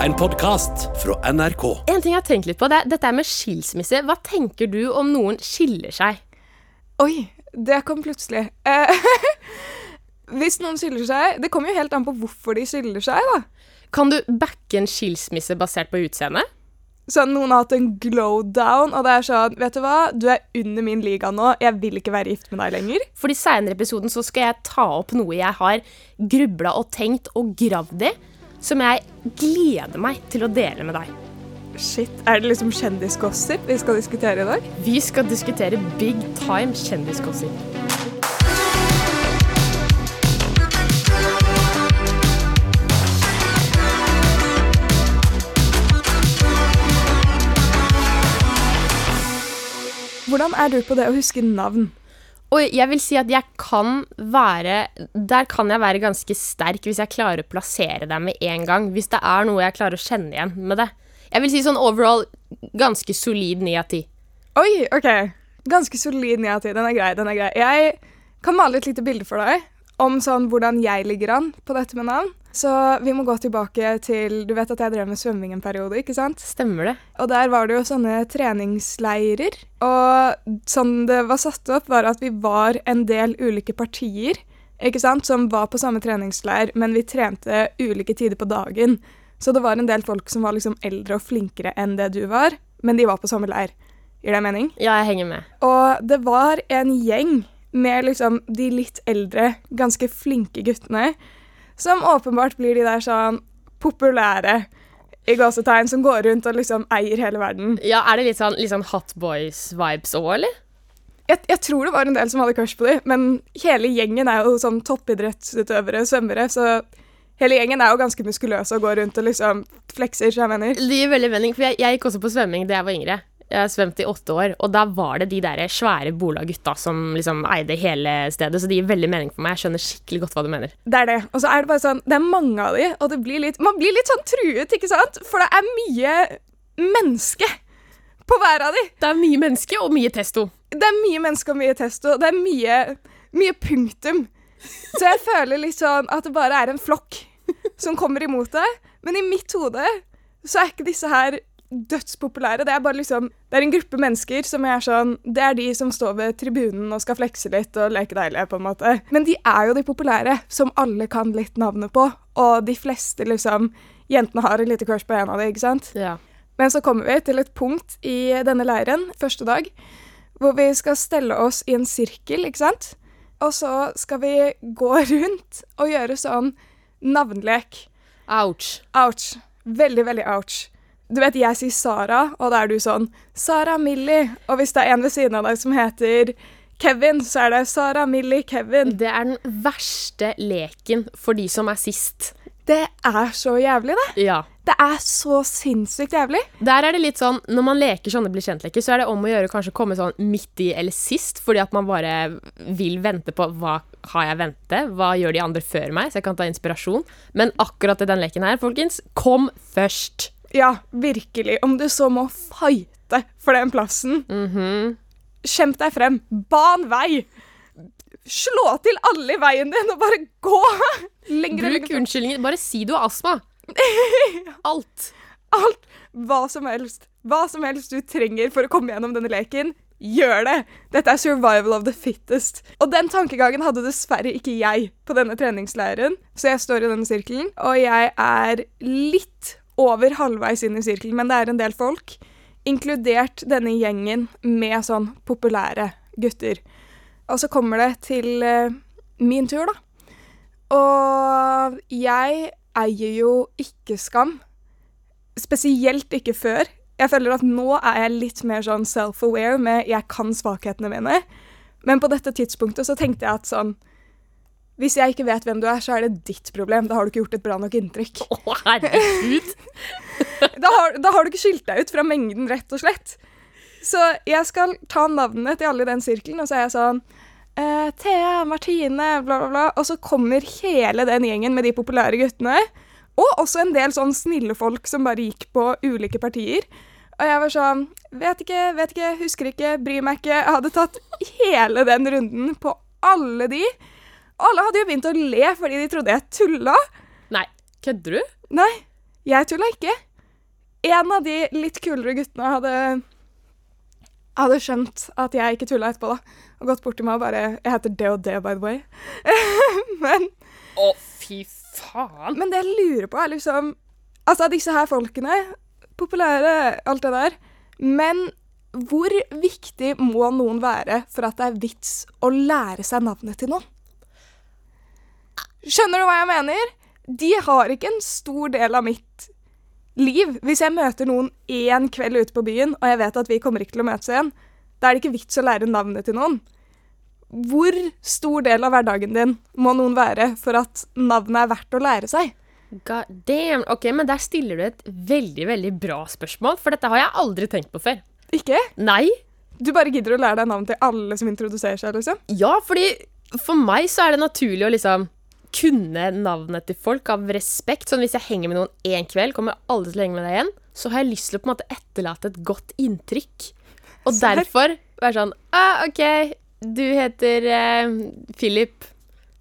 En podkast fra NRK. En ting jeg har tenkt litt på, det er dette er med skilsmisse. Hva tenker du om noen skiller seg? Oi, det kom plutselig. Eh, hvis noen skiller seg Det kommer jo helt an på hvorfor de skiller seg, da. Kan du backe en skilsmisse basert på utseende? Sånn, Noen har hatt en glow down, og det er sånn Vet du hva, du er under min liga nå. Jeg vil ikke være gift med deg lenger. For i seinere episoden så skal jeg ta opp noe jeg har grubla og tenkt og gravd i, som jeg gleder meg til å dele med deg. Shit, Er det liksom kjendisgossip vi skal diskutere i dag? Vi skal diskutere big time kjendisgossip. Hvordan er du på det å huske navn? Og jeg vil si at jeg kan være Der kan jeg være ganske sterk hvis jeg klarer å plassere deg med en gang. Hvis det er noe jeg klarer å kjenne igjen med det. Jeg vil si sånn overall ganske solid ni av ti. Oi, OK. Ganske solid ni av ti. Den er grei. den er grei. Jeg kan male et lite bilde for deg om sånn hvordan jeg ligger an på dette med navn. Så vi må gå tilbake til Du vet at jeg drev med svømming en periode, ikke sant? Stemmer det? Og der var det jo sånne treningsleirer. Og sånn det var satt opp, var at vi var en del ulike partier ikke sant, som var på samme treningsleir, men vi trente ulike tider på dagen. Så det var en del folk som var liksom eldre og flinkere enn det du var, men de var på samme leir. Gir det mening? Ja, jeg henger med. Og det var en gjeng med liksom de litt eldre, ganske flinke guttene, som åpenbart blir de der sånn populære i gåsetegn som går rundt og liksom eier hele verden. Ja, Er det litt sånn, litt sånn Hot Boys-vibes òg, eller? Jeg, jeg, tror det var en del som hadde crush på dem, men hele gjengen er jo sånn toppidrettsutøvere, svømmere, så hele gjengen er jo ganske muskuløse og går rundt og liksom flekser, som jeg mener. Det gir veldig mening, for jeg, jeg gikk også på svømming da jeg var yngre. Jeg har svømt i åtte år, og da var det de der svære Bola-gutta som liksom eide hele stedet, så det gir veldig mening for meg. Jeg skjønner skikkelig godt hva du mener. Det er det. Og så er det bare sånn Det er mange av de, og det blir litt Man blir litt sånn truet, ikke sant? For det er mye menneske på hver av de. Det er mye menneske og mye testo. Det er mye menneske og mye testo. Det er mye, mye punktum. Så jeg føler litt sånn at det bare er en flokk som kommer imot deg. Men i mitt hode så er ikke disse her dødspopulære. Det er bare liksom Det er en gruppe mennesker som er sånn Det er de som står ved tribunen og skal flekse litt og leke deilige, på en måte. Men de er jo de populære, som alle kan litt navnet på. Og de fleste, liksom Jentene har et lite crush på en av dem, ikke sant? Ja. Men så kommer vi til et punkt i denne leiren, første dag, hvor vi skal stelle oss i en sirkel, ikke sant? Og så skal vi gå rundt og gjøre sånn navnlek. Ouch. Ouch. Veldig, veldig ouch. Du vet, jeg sier Sara, og da er du sånn Sara Millie. Og hvis det er en ved siden av deg som heter Kevin, så er det Sara Millie Kevin. Det er den verste leken for de som er sist. Det er så jævlig, det. Ja. Det er så sinnssykt jævlig. Der er det litt sånn, Når man leker sånne bli kjent-leker, så er det om å gjøre kanskje komme sånn midt i eller sist, fordi at man bare vil vente på hva har jeg vente, hva gjør de andre før meg, så jeg kan ta inspirasjon. Men akkurat i den leken her, folkens, kom først. Ja, virkelig. Om du så må fighte for den plassen. Mm -hmm. Kjemp deg frem. Ban vei. Slå til alle i veien din og bare gå! Lenger, Bruk unnskyldninger. Bare si du har astma. Alt. Alt. Hva som helst. Hva som helst du trenger for å komme gjennom denne leken. Gjør det! Dette er survival of the fittest. Og den tankegangen hadde dessverre ikke jeg på denne treningsleiren, så jeg står i denne sirkelen, og jeg er litt over halvveis inn i sirkelen, men det er en del folk, inkludert denne gjengen med sånn populære gutter. Og så kommer det til uh, min tur, da. Og jeg eier jo ikke skam. Spesielt ikke før. Jeg føler at nå er jeg litt mer sånn self-aware med 'jeg kan svakhetene mine'. Men på dette tidspunktet så tenkte jeg at sånn hvis jeg ikke vet hvem du er, så er det ditt problem. Da har du ikke gjort et bra nok inntrykk. Å, oh, herregud. da, har, da, har, du ikke skilt deg ut fra mengden, rett og slett. Så jeg skal ta navnene til alle i den sirkelen, og så er jeg sånn eh, Thea, Martine, bla, bla, bla. Og så kommer hele den gjengen med de populære guttene. Og også en del sånn snille folk som bare gikk på ulike partier. Og jeg var sånn Vet ikke, vet ikke, husker ikke, bryr meg ikke. Jeg hadde tatt hele den runden på alle de. Alle hadde jo begynt å le fordi de trodde jeg tulla. Nei, kødder du? Nei, Jeg tulla ikke. En av de litt kulere guttene hadde hadde skjønt at jeg ikke tulla etterpå, da. Og gått bort til meg og bare Jeg heter det og det, by the way. men, Å, fy faen. men det jeg lurer på, er liksom Altså, disse her folkene Populære, alt det der. Men hvor viktig må noen være for at det er vits å lære seg navnet til noen? Skjønner du hva jeg mener? De har ikke en stor del av mitt liv. Hvis jeg møter noen én kveld ute på byen, og jeg vet at vi kommer ikke til å møtes igjen, da er det ikke vits å lære navnet til noen. Hvor stor del av hverdagen din må noen være for at navnet er verdt å lære seg? God damn. Ok, men der stiller du et veldig, veldig bra spørsmål, for dette har jeg aldri tenkt på før. Ikke? Nei. Du bare gidder å lære deg navnet til alle som introduserer seg, liksom? Ja, fordi for meg så er det naturlig å liksom kunne navnet til folk av respekt. Sånn hvis jeg henger med noen én kveld, kommer jeg aldri til å henge med deg igjen, så har jeg lyst til å på en måte etterlate et godt inntrykk. Og Serr? derfor være sånn ah, OK, du heter eh, Philip.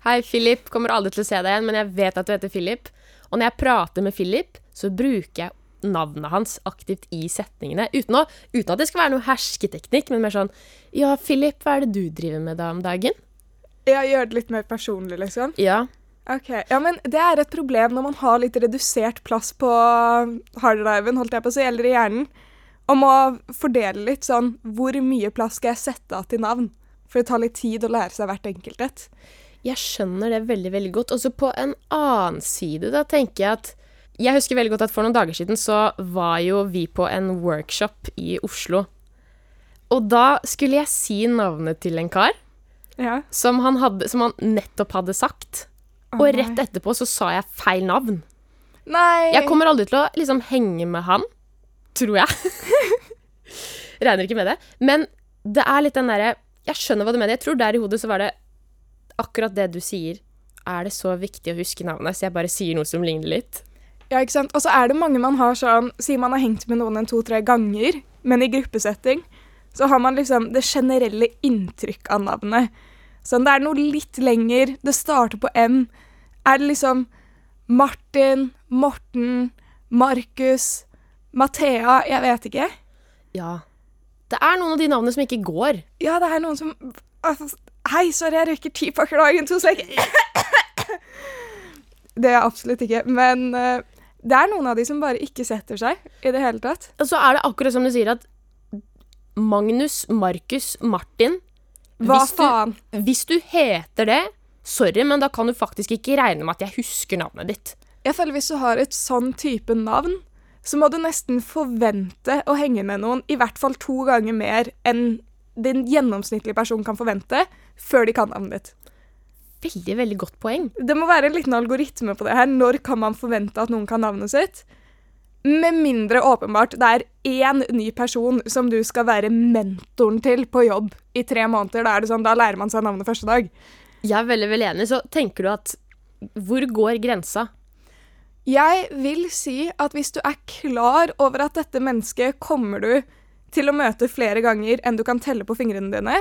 Hei, Philip. Kommer aldri til å se deg igjen, men jeg vet at du heter Philip. Og når jeg prater med Philip, så bruker jeg navnet hans aktivt i setningene. Uten, å, uten at det skal være noe hersketeknikk, men mer sånn Ja, Philip, hva er det du driver med da om dagen? Ja, gjør det litt mer personlig, liksom. Ja. Ok, ja, men Det er et problem når man har litt redusert plass på harddriven, holdt jeg på å si, eller i hjernen, og må fordele litt sånn Hvor mye plass skal jeg sette av til navn? For det tar litt tid å lære seg hvert enkelt et. Jeg skjønner det veldig, veldig godt. Og så på en annen side, da tenker jeg at Jeg husker veldig godt at for noen dager siden så var jo vi på en workshop i Oslo. Og da skulle jeg si navnet til en kar Ja. som han, hadde, som han nettopp hadde sagt. Og rett etterpå så sa jeg feil navn. Nei! Jeg kommer aldri til å liksom henge med han, tror jeg. Regner ikke med det. Men det er litt den derre Jeg skjønner hva du mener. Jeg tror der i hodet så var det akkurat det du sier. Er det så viktig å huske navnet, så jeg bare sier noe som ligner litt? Ja, ikke sant? Og så er det mange man har sånn Sier man har hengt med noen en to-tre ganger, men i gruppesetting, så har man liksom det generelle inntrykk av navnet. Sånn, det er noe litt lenger, det starter på M. Er det liksom Martin, Morten, Markus, Mathea Jeg vet ikke. Ja. Det er noen av de navnene som ikke går. Ja, det er noen som Altså, Hei, sorry, jeg røyker ti pakker dagen. To sek. Det er jeg absolutt ikke. Men uh, det er noen av de som bare ikke setter seg i det hele tatt. Så er det akkurat som du sier at Magnus, Markus, Martin Hva Hvis du- faen? Hvis du heter det, sorry, men da kan du faktisk ikke regne med at jeg husker navnet ditt. Jeg føler Hvis du har et sånn type navn, så må du nesten forvente å henge med noen i hvert fall to ganger mer enn din gjennomsnittlige person kan forvente, før de kan navnet ditt. Veldig, veldig godt poeng. Det må være en liten algoritme på det her. Når kan man forvente at noen kan navnet sitt? Med mindre åpenbart det er én ny person som du skal være mentoren til på jobb i tre måneder. Da er det sånn, da lærer man seg navnet første dag. Jeg er veldig, vel enig. Så tenker du at Hvor går grensa? Jeg vil si at hvis du er klar over at dette mennesket kommer du til å møte flere ganger enn du kan telle på fingrene dine,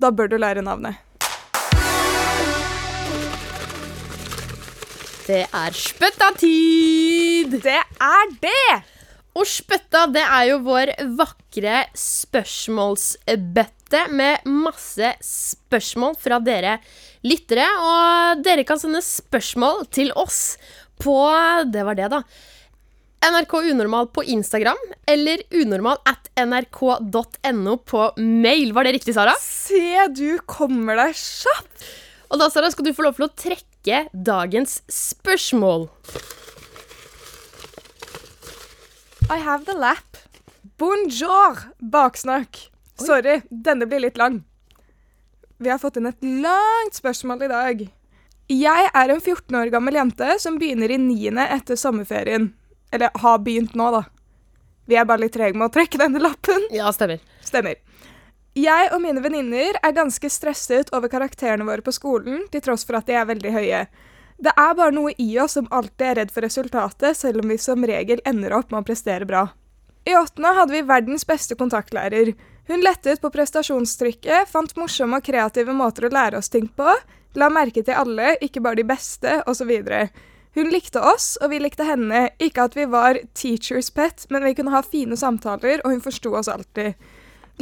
da bør du lære navnet. Det er spøttatid! Det er det! Og spøtta, det er jo vår vakre spørsmålsbøtte med masse spørsmål fra dere lyttere. Og dere kan sende spørsmål til oss på Det var det, da. NRK Unormal på Instagram eller unormal at nrk.no på mail. Var det riktig, Sara? Se, du kommer deg kjapt! Og da, Sara, skal du få lov til å trekke dagens spørsmål. I have the lap. Bonjour, baksnakk. Sorry, denne blir litt lang. Vi har fått inn et langt spørsmål i dag. Jeg er en 14 år gammel jente som begynner i niende etter sommerferien. Eller har begynt nå, da. Vi er bare litt trege med å trekke denne lappen. Ja, stemmer. Stemmer. Jeg og mine venninner er ganske stresset over karakterene våre på skolen, til tross for at de er veldig høye. Det er bare noe i oss som alltid er redd for resultatet, selv om vi som regel ender opp med å prestere bra. I åttende hadde vi verdens beste kontaktlærer. Hun lettet på prestasjonstrykket, fant morsomme og kreative måter å lære oss ting på, la merke til alle, ikke bare de beste, osv. Hun likte oss, og vi likte henne. Ikke at vi var teachers pet, men vi kunne ha fine samtaler, og hun forsto oss alltid.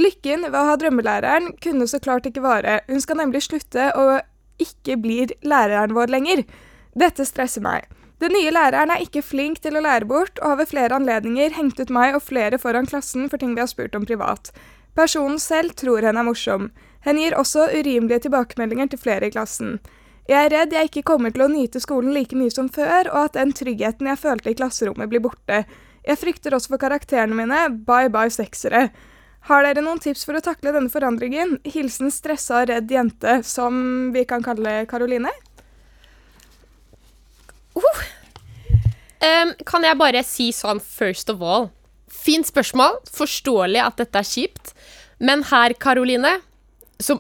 Lykken ved å ha drømmelæreren kunne så klart ikke vare. Hun skal nemlig slutte og ikke blir læreren vår lenger. Dette stresser meg. Den nye læreren er ikke flink til å lære bort, og har ved flere anledninger hengt ut meg og flere foran klassen for ting vi har spurt om privat. Personen selv tror henne er morsom. Hun gir også urimelige tilbakemeldinger til flere i klassen. Jeg er redd jeg ikke kommer til å nyte skolen like mye som før, og at den tryggheten jeg følte i klasserommet, blir borte. Jeg frykter også for karakterene mine. Bye bye seksere. Har dere noen tips for å takle denne forandringen? Hilsen stressa og redd jente, som vi kan kalle Karoline. Um, kan jeg bare si sånn first of all Fint spørsmål. Forståelig at dette er kjipt. Men her, Karoline,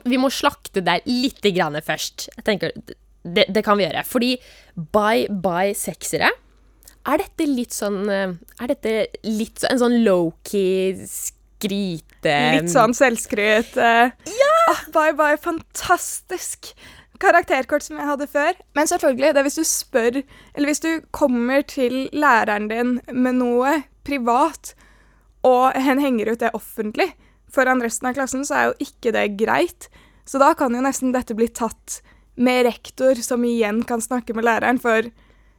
vi må slakte deg litt grann først. Jeg tenker, det, det kan vi gjøre. Fordi bye bye sexere Er dette litt sånn eh, Er dette litt sånn, en sånn low-key skryte Litt sånn selvskryt. Ja! ah, bye bye, fantastisk karakterkort som jeg hadde før. Men selvfølgelig, det er hvis du spør, eller hvis du kommer til læreren din med noe privat, og hen henger ut det offentlig foran resten av klassen, så er jo ikke det greit. Så da kan jo nesten dette bli tatt med rektor, som igjen kan snakke med læreren, for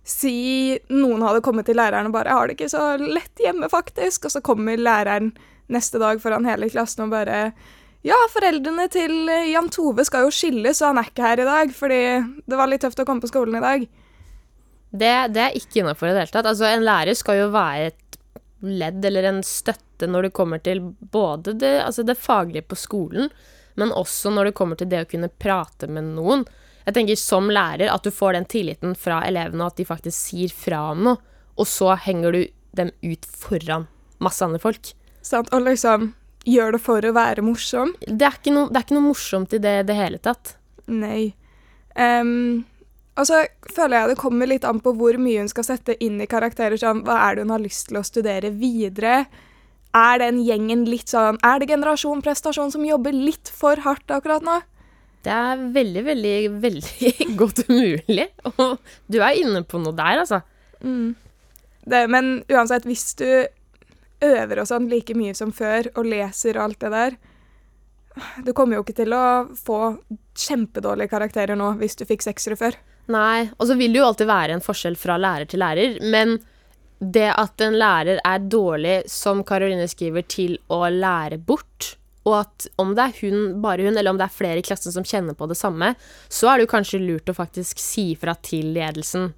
si noen hadde kommet til læreren og bare 'Jeg har det ikke så lett hjemme, faktisk', og så kommer læreren neste dag foran hele klassen og bare ja, foreldrene til eh, Jan Tove skal jo skilles, og han er ikke her i dag, fordi det var litt tøft å komme på skolen i dag. Det, det er ikke innafor i det hele tatt. Altså, en lærer skal jo være et ledd eller en støtte når det kommer til både det, altså det faglige på skolen, men også når det kommer til det å kunne prate med noen. Jeg tenker som lærer at du får den tilliten fra elevene, at de faktisk sier fra om noe, og så henger du dem ut foran masse andre folk. Sant? Og liksom gjør det for å være morsom. Det er ikke noe, det er ikke noe morsomt i det i det hele tatt. Nei. Um, og så føler jeg det kommer litt an på hvor mye hun skal sette inn i karakterer. Sånn, hva er det hun har lyst til å studere videre? Er den gjengen litt sånn Er det generasjon prestasjon som jobber litt for hardt akkurat nå? Det er veldig, veldig, veldig godt mulig. Og du er inne på noe der, altså. Det, men uansett, hvis du øver og sånn like mye som før, og leser og alt det der Du kommer jo ikke til å få kjempedårlige karakterer nå hvis du fikk seksere før. Nei, og så vil det jo alltid være en forskjell fra lærer til lærer, men det at en lærer er dårlig, som Karoline skriver, til å lære bort, og at om det er hun, bare hun, eller om det er flere i klassen som kjenner på det samme, så er det jo kanskje lurt å faktisk si fra til ledelsen,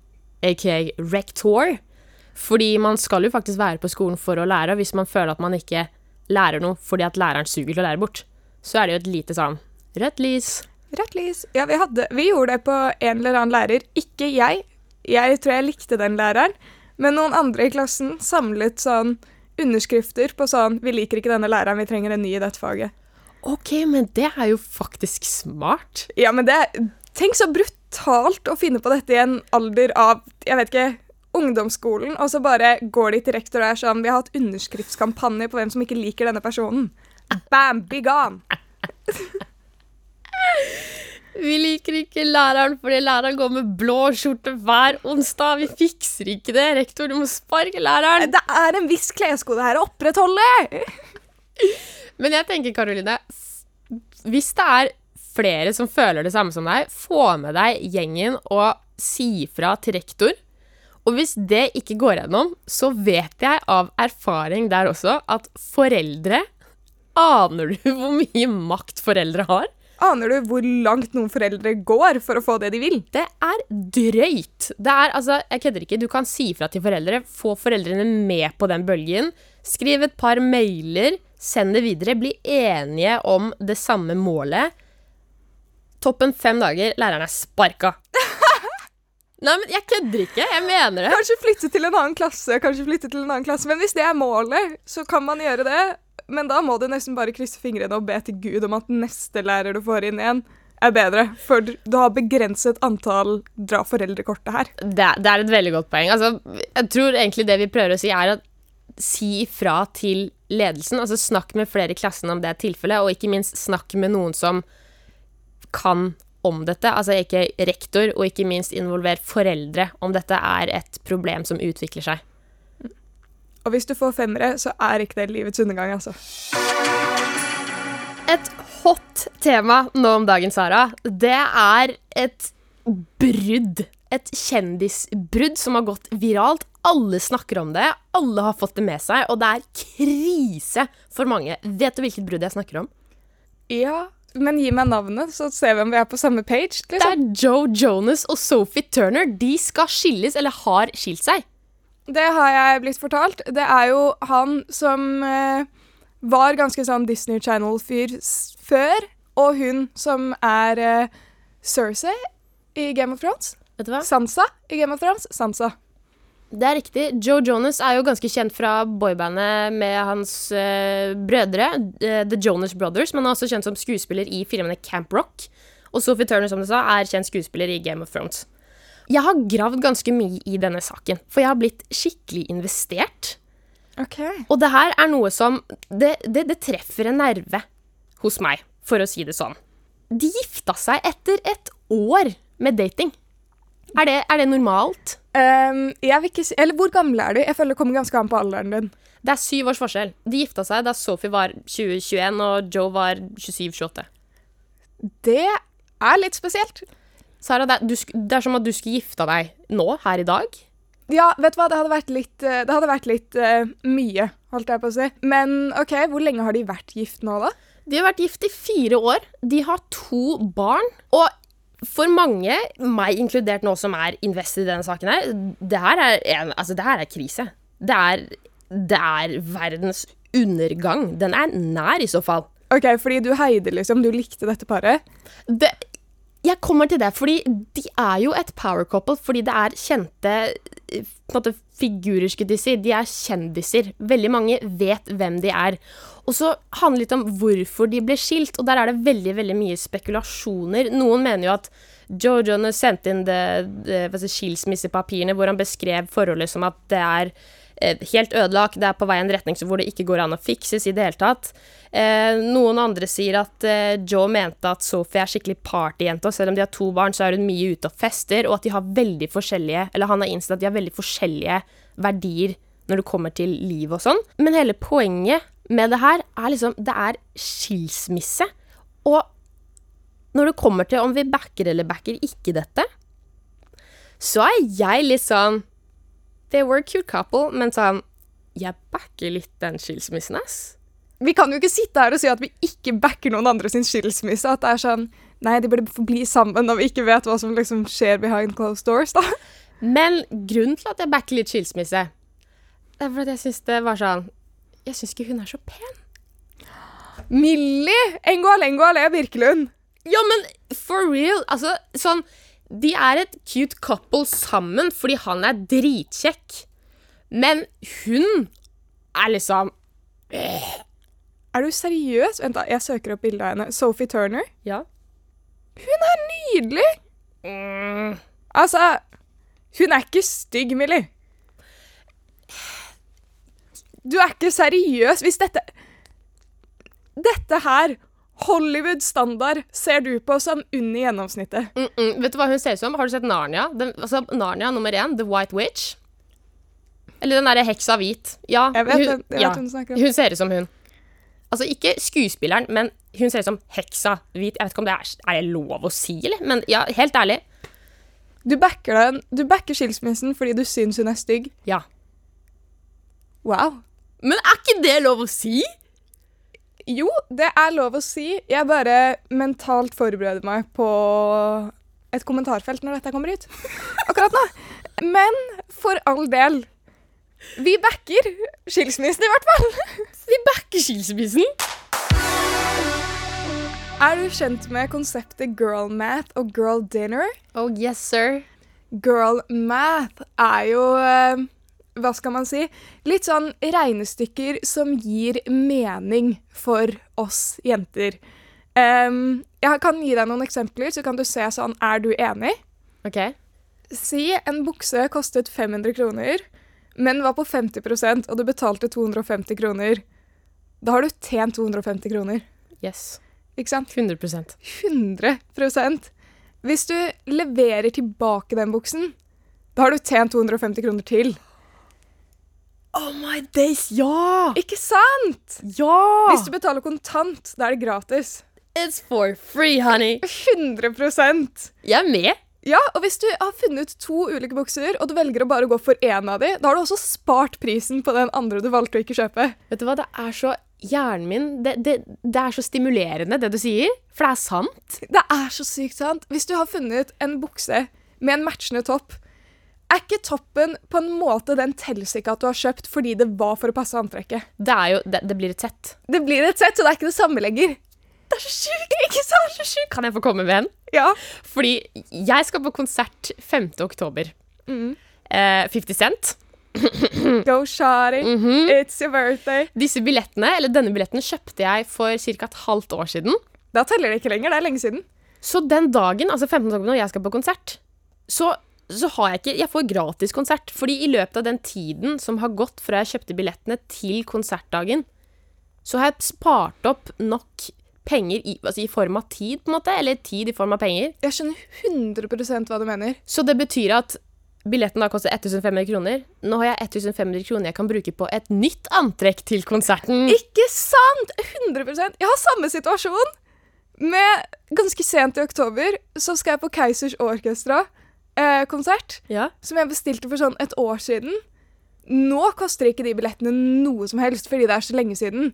aka rector, fordi man skal jo faktisk være på skolen for å lære, og hvis man føler at man ikke lærer noe fordi at læreren suger til å lære bort, så er det jo et lite sånn rødt lys. Rødt lys. Ja, vi, hadde, vi gjorde det på en eller annen lærer. Ikke jeg. Jeg tror jeg likte den læreren. Men noen andre i klassen samlet sånn underskrifter på sånn 'Vi liker ikke denne læreren, vi trenger en ny i dette faget'. Ok, men det er jo faktisk smart. Ja, men det Tenk så brutalt å finne på dette i en alder av jeg vet ikke, ungdomsskolen, og så bare går de til rektor og er sånn 'Vi har hatt underskriftskampanje på hvem som ikke liker denne personen'. Bam! Be gone! Vi liker ikke læreren fordi læreren går med blå skjorte hver onsdag. Vi fikser ikke det. Rektor, du må sparke læreren. Det er en viss kleskode her å opprettholde! Men jeg tenker, Karoline, hvis det er flere som føler det samme som deg, få med deg gjengen og si fra til rektor. Og hvis det ikke går gjennom, så vet jeg av erfaring der også at foreldre Aner du hvor mye makt foreldre har? Aner du hvor langt noen foreldre går for å få det de vil? Det er drøyt. Det er, altså, jeg kødder ikke. Du kan si fra til foreldre. Få foreldrene med på den bølgen. Skriv et par mailer. Send det videre. Bli enige om det samme målet. Toppen fem dager. Læreren er sparka. Nei, men jeg kødder ikke. Jeg mener det. Kanskje flytte til en annen klasse, kanskje flytte til en annen klasse. Men hvis det er målet, så kan man gjøre det. Men da må du nesten bare krysse fingrene og be til Gud om at neste lærer du får inn igjen, er bedre. For du har begrenset antall dra foreldrekortet her. Det, det er et veldig godt poeng. Altså, jeg tror egentlig det vi prøver å si, er at si ifra til ledelsen. Altså snakk med flere i klassen om det tilfellet, og ikke minst snakk med noen som kan om dette, altså ikke rektor, og ikke minst involver foreldre om dette er et problem som utvikler seg. Og hvis du får femmere, så er ikke det livets undergang, altså. Et hot tema nå om dagen, Sara, det er et brudd. Et kjendisbrudd som har gått viralt. Alle snakker om det, alle har fått det med seg, og det er krise for mange. Vet du hvilket brudd jeg snakker om? Ja, men gi meg navnet, så ser vi om vi er på samme page. Det Liksom. er Joe Jonas og Sophie Turner. De skal skilles, eller har skilt seg. Det har jeg blitt fortalt. Det er jo han som eh, var ganske sånn Disney Channel-fyr før, og hun som er eh, Cersei i Game of Thrones. Vet du hva? Sansa i Game of Thrones. Sansa. Det er riktig. Joe Jonas er jo ganske kjent fra boybandet med hans uh, brødre, eh, The Jonas Brothers, men han er også kjent som skuespiller i filmene Camp Rock. Og Sophie Turner, som du sa, er kjent skuespiller i Game of Thrones. Jeg har gravd ganske mye i denne saken, for jeg har blitt skikkelig investert. Okay. Og det her er noe som Det, det, det treffer en nerve hos meg, for å si det sånn. De gifta seg etter et år med dating. Er det, er det normalt? Um, jeg vil ikke si Eller hvor gamle er de? Jeg føler det kommer ganske an på alderen din. Det er syv års forskjell. De gifta seg da Sophie var 2021 og Joe var 27-28. Det er litt spesielt. Sara, det er, du, det er som at du skulle gifta deg nå, her i dag. Ja, vet du hva, det hadde vært litt, eh, det hadde vært litt uh, mye, holdt jeg på å si. Men OK, hvor lenge har de vært gift nå, da? De har vært gift i fire år. De har to barn. Og for mange, meg inkludert nå som er invested i denne saken her, det her er, en, altså, det her er krise. Det er, det er verdens undergang. Den er nær, i så fall. OK, fordi du heide, liksom. Du likte dette paret. det, jeg kommer til det, fordi de er jo et power couple, fordi det er kjente eh, måte, figurer, skulle de si. De er kjendiser. Veldig mange vet hvem de er. Og så handler det litt om hvorfor de ble skilt, og der er det veldig veldig mye spekulasjoner. Noen mener jo at Joe Jonas sendte inn det, det, skilsmissepapirene hvor han beskrev forholdet som at det er helt ødelagt, det er på vei i en retning hvor det ikke går an å fikses i det hele tatt. Eh, noen andre sier at eh, Joe mente at Sophie er skikkelig partyjente, og selv om de har to barn, så er hun mye ute og fester, og at de har veldig forskjellige Eller han har innsett at de har veldig forskjellige verdier når det kommer til liv og sånn. Men hele poenget med det her er liksom Det er skilsmisse. Og når det kommer til om vi backer eller backer ikke dette, så er jeg litt sånn They were a cute couple, men sånn Jeg backer litt den skilsmissen, ass. Vi kan jo ikke sitte her og si at vi ikke backer noen andre sin skilsmisse. At det er sånn Nei, de burde forbli sammen når vi ikke vet hva som liksom skjer behind closed doors, da. Men grunnen til at jeg backer litt skilsmisse, det er fordi jeg syns det var sånn Jeg syns ikke hun er så pen. Millie Engoalengoale Birkelund. Ja, men for real, altså sånn De er et cute couple sammen fordi han er dritkjekk. Men hun er liksom Er du seriøs? Vent, da. Jeg søker opp bildet av henne. Sophie Turner. Ja. Hun er nydelig! Mm, Altså Hun er ikke stygg, Millie. Du er ikke seriøs hvis dette Dette her, Hollywood-standard, ser du på som under gjennomsnittet. mm, mm. Vet du hva hun ser ut som? Har du sett Narnia? Den, altså, Narnia nummer én, The White Witch. Eller den derre heksa hvit. Ja, Jeg vet, hun, jeg vet ja, hun snakker om. hun ser ut som hun. Altså ikke skuespilleren, men hun ser ut som heksa hvit. Jeg vet ikke om det er, er det lov å si, eller? Men ja, helt ærlig. Du backer, den, du backer skilsmissen fordi du syns hun er stygg. Ja. Wow. Men er ikke det lov å si? Jo, det er lov å si. Jeg bare mentalt forbereder meg på et kommentarfelt når dette kommer ut. Akkurat nå. Men for all del. Vi backer skilsmissen, i hvert fall. Vi backer skilsmissen. Er du kjent med konseptet girl math og girl dinner? Oh yes, sir. Girl math er jo eh, Hva skal man si? Litt sånn regnestykker som gir mening for oss jenter. Um, jeg kan gi deg noen eksempler, så kan du se sånn Er du enig? OK. Si en bukse kostet 500 kroner, men var på 50% og du betalte 250 kroner. Da har du tjent 250 kroner. Yes. Ikke sant? 100 100 Hvis du leverer tilbake den buksen, da har du tjent 250 kroner til. Oh my days, ja! Ikke sant? Ja! Hvis du betaler kontant, da er det gratis. It's for free, honey. 100 Jeg er med. Ja, og hvis du har funnet to ulike bukser, og du velger å bare gå for én av de, da har du også spart prisen på den andre du valgte å ikke kjøpe. Vet du hva, det er så Hjernen min det, det, det er så stimulerende, det du sier. For det er sant. Det er så sykt sant. Hvis du har funnet en bukse med en matchende topp, er ikke toppen på en måte den at du har kjøpt fordi det var for å passe antrekket. Det, er jo, det, det blir et sett. Det blir et sett, så det er ikke det samme lenger. Det er så sjukt! Ikke sant? Så sjukt. Kan jeg få komme med en? Ja. Fordi jeg skal på konsert 5. oktober. Mm. Eh, 50 Cent. Go shawty. -hmm. It's your birthday. Disse billettene, eller Denne billetten kjøpte jeg for ca. et halvt år siden. Da teller det ikke lenger. Det er lenge siden. Så den dagen, altså 15. oktober, når jeg skal på konsert, så, så har jeg ikke Jeg får gratis konsert. Fordi i løpet av den tiden som har gått fra jeg kjøpte billettene til konsertdagen, så har jeg spart opp nok penger i, altså i form av tid, på en måte. Eller tid i form av penger. Jeg skjønner 100% hva du mener. Så det betyr at billetten da koster 1500 kroner. Nå har jeg 1500 kroner jeg kan bruke på et nytt antrekk til konserten. Ikke sant! 100% Jeg har samme situasjon. Med ganske sent i oktober så skal jeg på Keisers Orkestra-konsert. Ja. som jeg bestilte for sånn et år siden. Nå koster ikke de billettene noe som helst, fordi det er så lenge siden.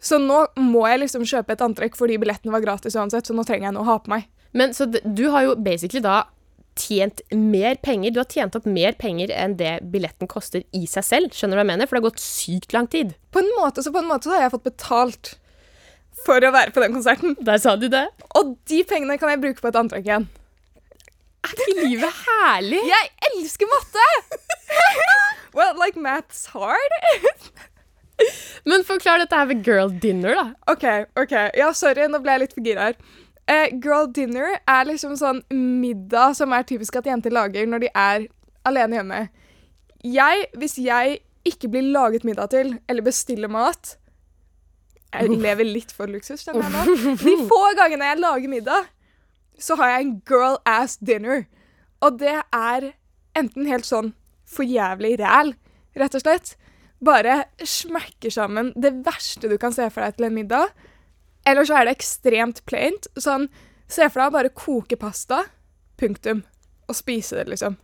Så nå må jeg liksom kjøpe et antrekk fordi billettene var gratis uansett, så nå trenger jeg noe å ha på meg. Men så du har jo basically da tjent mer penger. Du har tjent opp mer penger enn det billetten koster i seg selv. Skjønner du hva jeg mener? For det har gått sykt lang tid. På en måte så på en måte så har jeg fått betalt for å være på den konserten. Der sa du det. Og de pengene kan jeg bruke på et antrekk igjen. Er ikke livet herlig? Jeg elsker matte! well, like math's hard. Men forklar dette her ved girl dinner, da. OK, OK. Ja, sorry, nå ble jeg litt for gira her. Eh, girl dinner er liksom sånn middag som er typisk at jenter lager når de er alene hjemme. Jeg, hvis jeg ikke blir laget middag til, eller bestiller mat Jeg lever litt for luksus, kjenner jeg nå. De få gangene jeg lager middag, så har jeg en girl ass dinner. Og det er enten helt sånn for jævlig ræl, rett og slett. Bare smekker sammen det verste du kan se for deg til en middag. Eller så er det ekstremt plaint. Sånn, se for deg å bare koke pasta, punktum. Og spise det, liksom.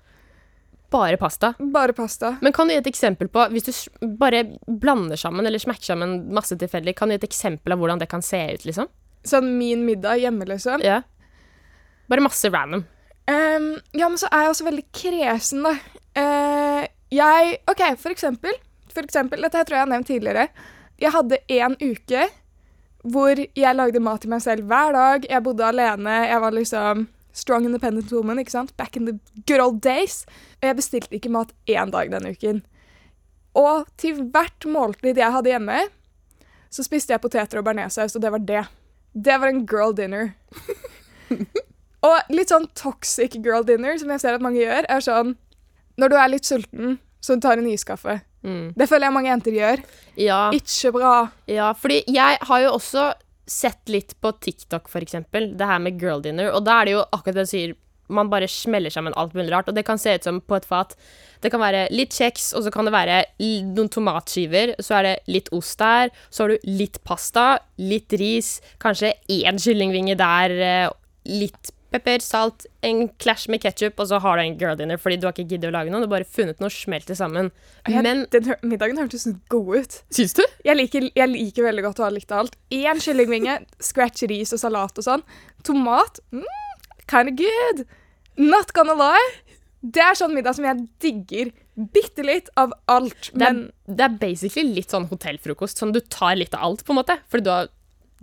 Bare pasta. Bare pasta. Men kan du gi et eksempel på, hvis du bare blander sammen eller smekker sammen masse tilfeldig, kan du gi et eksempel av hvordan det kan se ut, liksom? Sånn min middag hjemme, liksom. Ja. Bare masse random. Um, ja, men så er jeg også veldig kresen, da. Uh, jeg OK, for eksempel. For eksempel, dette her tror jeg jeg har nevnt tidligere. Jeg hadde én uke hvor jeg lagde mat til meg selv hver dag. Jeg bodde alene. Jeg var liksom strong independent woman, ikke sant? Back in the good old days. Og jeg bestilte ikke mat én dag denne uken. Og til hvert måltid jeg hadde hjemme, så spiste jeg poteter og bearnéssaus, og det var det. Det var en girl dinner. Og litt sånn toxic girl dinner, som jeg ser at mange gjør, er sånn Når du er litt sulten, så tar en iskaffe. Mm. Det føler jeg mange jenter gjør. Ja. Ikke bra. Ja, fordi jeg har jo også sett litt på TikTok, for eksempel, det her med girl dinner, og da er det jo akkurat det du sier, man bare smeller sammen alt mulig rart, og det kan se ut som på et fat. Det kan være litt kjeks, og så kan det være noen tomatskiver, så er det litt ost der, så har du litt pasta, litt ris, kanskje én kyllingvinge der, litt litt pepper, salt, en clash med ketchup, og så har du en girl dinner, fordi du har ikke giddet å lage noe, du har bare funnet noe, smelt det sammen. Jeg, Men, den hø- middagen hørtes god ut. syns du? Jeg liker, jeg liker veldig godt å ha likt alt. Én kyllingvinge, scratch ris og salat og sånn. Tomat, mm, kind of good. Not gonna lie. Det er sånn middag som jeg digger bitte litt av alt. Det er, det er basically litt sånn hotellfrokost. Sånn du tar litt av alt, på en måte. Fordi du har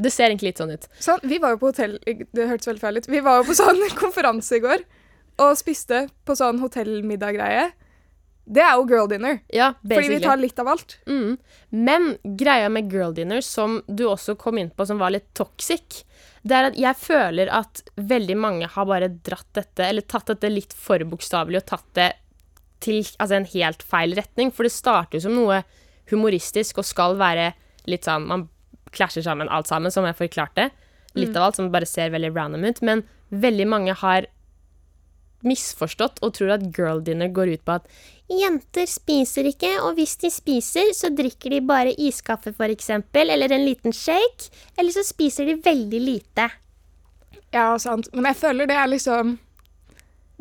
Det ser egentlig litt sånn ut. sånn, vi var jo på hotell Det hørtes veldig feil ut. Vi var jo på sånn konferanse i går og spiste på sånn hotellmiddag-greie. Det er jo girl dinner. Ja, Fordi vi tar litt av alt. mm. Men greia med girl dinner, som du også kom inn på, som var litt toxic, det er at jeg føler at veldig mange har bare dratt dette, eller tatt dette litt for bokstavelig, og tatt det til altså, en helt feil retning. For det starter jo som noe humoristisk og skal være litt sånn Man klasjer sammen alt sammen, som jeg forklarte. Litt av alt som bare ser veldig random ut. Men veldig mange har misforstått og tror at girl dinner går ut på at jenter spiser ikke, og hvis de spiser, så drikker de bare iskaffe, eksempel, eller en liten shake, eller så spiser de veldig lite. Ja, sant. Men jeg føler det er liksom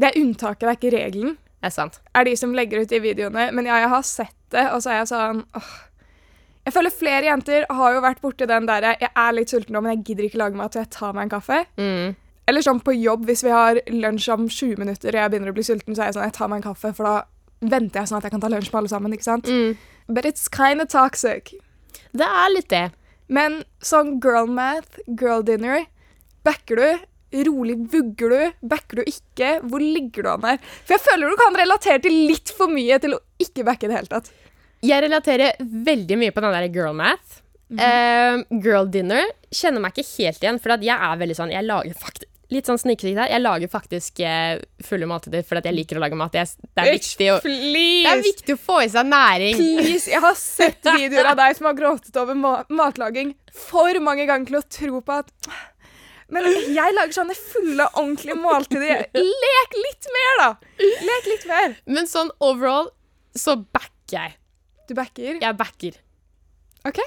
Det er unntaket, det er ikke regelen. Det er sant. Er de som legger ut de videoene. Men ja, jeg har sett det, og så er jeg sånn åh. Jeg føler flere jenter har jo vært borti den derre Jeg er litt sulten nå, men jeg gidder ikke lage mat, så jeg tar meg en kaffe. Mm. Eller sånn på jobb, hvis vi har lunsj om 20 minutter og jeg begynner å bli sulten, så er jeg sånn Jeg tar meg en kaffe, for da venter jeg sånn at jeg kan ta lunsj med alle sammen, ikke sant? Mm. But it's kind of toxic. Det er litt det. Men sånn girl math, girl dinner Backer du? Rolig vugger du? Backer du ikke? Hvor ligger du an der? For jeg føler du kan relatere til litt for mye til å ikke backe i det hele tatt. Jeg relaterer veldig mye på den der girl math. Eh, girl dinner kjenner meg ikke helt igjen, for at jeg er veldig sånn Jeg lager faktisk Litt sånn snikskritt her. Jeg lager faktisk eh, fulle måltider fordi jeg liker å lage mat. Jeg, det, er viktig å, det er viktig å få i seg næring. Please! Jeg har sett videoer av deg som har gråtet over ma matlaging for mange ganger til å tro på at Men jeg lager sånne fulle, ordentlige måltider. Lek litt mer, da! Lek litt mer. Men sånn overall så backer jeg. Du backer? Jeg backer. OK.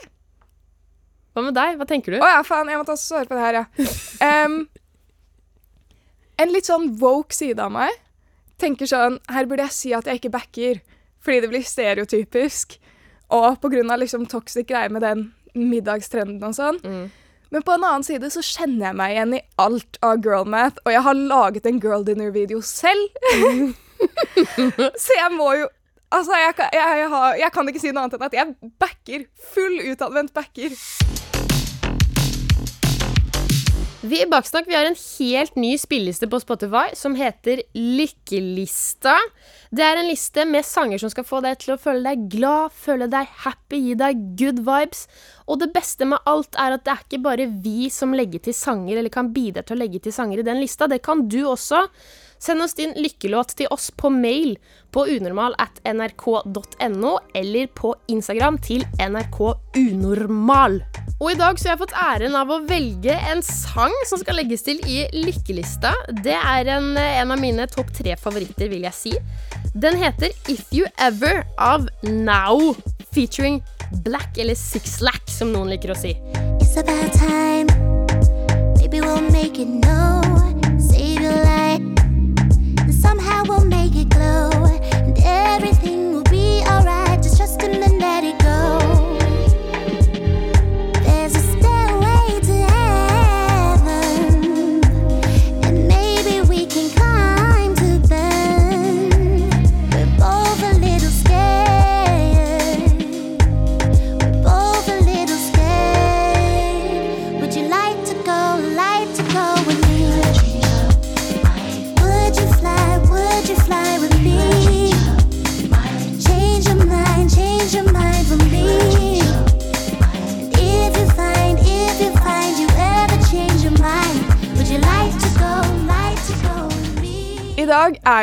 Hva med deg? Hva tenker du? Å ja, faen. Jeg måtte også svare på det her, ja. Um, en litt sånn woke side av meg tenker sånn Her burde jeg si at jeg ikke backer, fordi det blir stereotypisk. Og på grunn av liksom toxic greier med den middagstrenden og sånn. Mm. Men på en annen side så kjenner jeg meg igjen i alt av girlmath, og jeg har laget en girl dinner-video selv. så jeg må jo Altså, jeg, jeg, jeg, har, jeg kan ikke si noe annet enn at jeg backer. Full utadvendt backer. Vi i Baksnakk har en helt ny spilleliste på Spotify som heter Lykkelista. Det er en liste med sanger som skal få deg til å føle deg glad, føle deg happy, gi deg good vibes. Og det beste med alt er at det er ikke bare vi som legger til sanger, eller kan bidra til å legge til sanger i den lista. Det kan du også. Send oss din lykkelåt til oss på mail på unormal at nrk.no, eller på Instagram til nrkunormal. Og i dag så har jeg fått æren av å velge en sang som skal legges til i lykkelista. Det er en, en av mine topp tre favoritter, vil jeg si. Den heter If You Ever av Now, featuring Black, eller Six Lack, som noen liker å si. It's about time. Maybe we'll make it know. Somehow we'll make it glow. And everything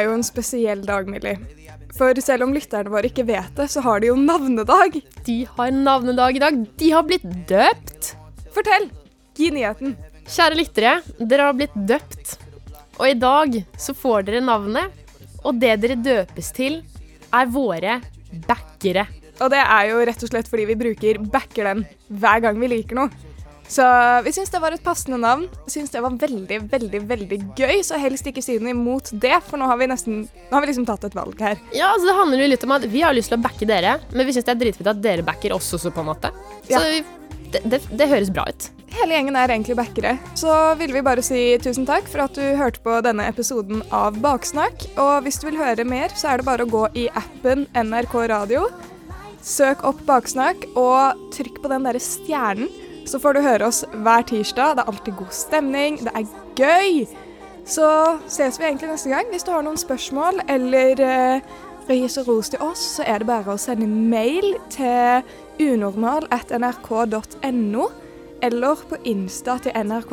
er jo en spesiell dag, Millie. For selv om lytterne våre ikke vet det, så har de jo navnedag. De har navnedag i dag. De har blitt døpt. Fortell! Gi nyheten. Kjære lyttere, dere har blitt døpt. Og i dag så får dere navnet, og det dere døpes til, er våre backere. Og det er jo rett og slett fordi vi bruker backer den hver gang vi liker noe. Så vi syns det var et passende navn. Vi syns det var veldig, veldig veldig gøy, så helst ikke si noe imot det, for nå har vi nesten Nå har vi liksom tatt et valg her. Ja, altså Det handler jo litt om at vi har lyst til å backe dere, men vi syns det er dritfint at dere backer oss også, på en måte. Så Ja. det, det, det høres bra ut. Hele gjengen er egentlig backere. Så ville vi bare si tusen takk for at du hørte på denne episoden av Baksnakk. Og hvis du vil høre mer, så er det bare å gå i appen NRK Radio. Søk opp Baksnakk og trykk på den derre stjernen, så får du høre oss hver tirsdag. Det er alltid god stemning, det er gøy. Så ses vi egentlig neste gang. Hvis du har noen spørsmål eller eh, ris og ros til oss, så er det bare å sende mail til unormal.nrk.no, eller på Insta til NRK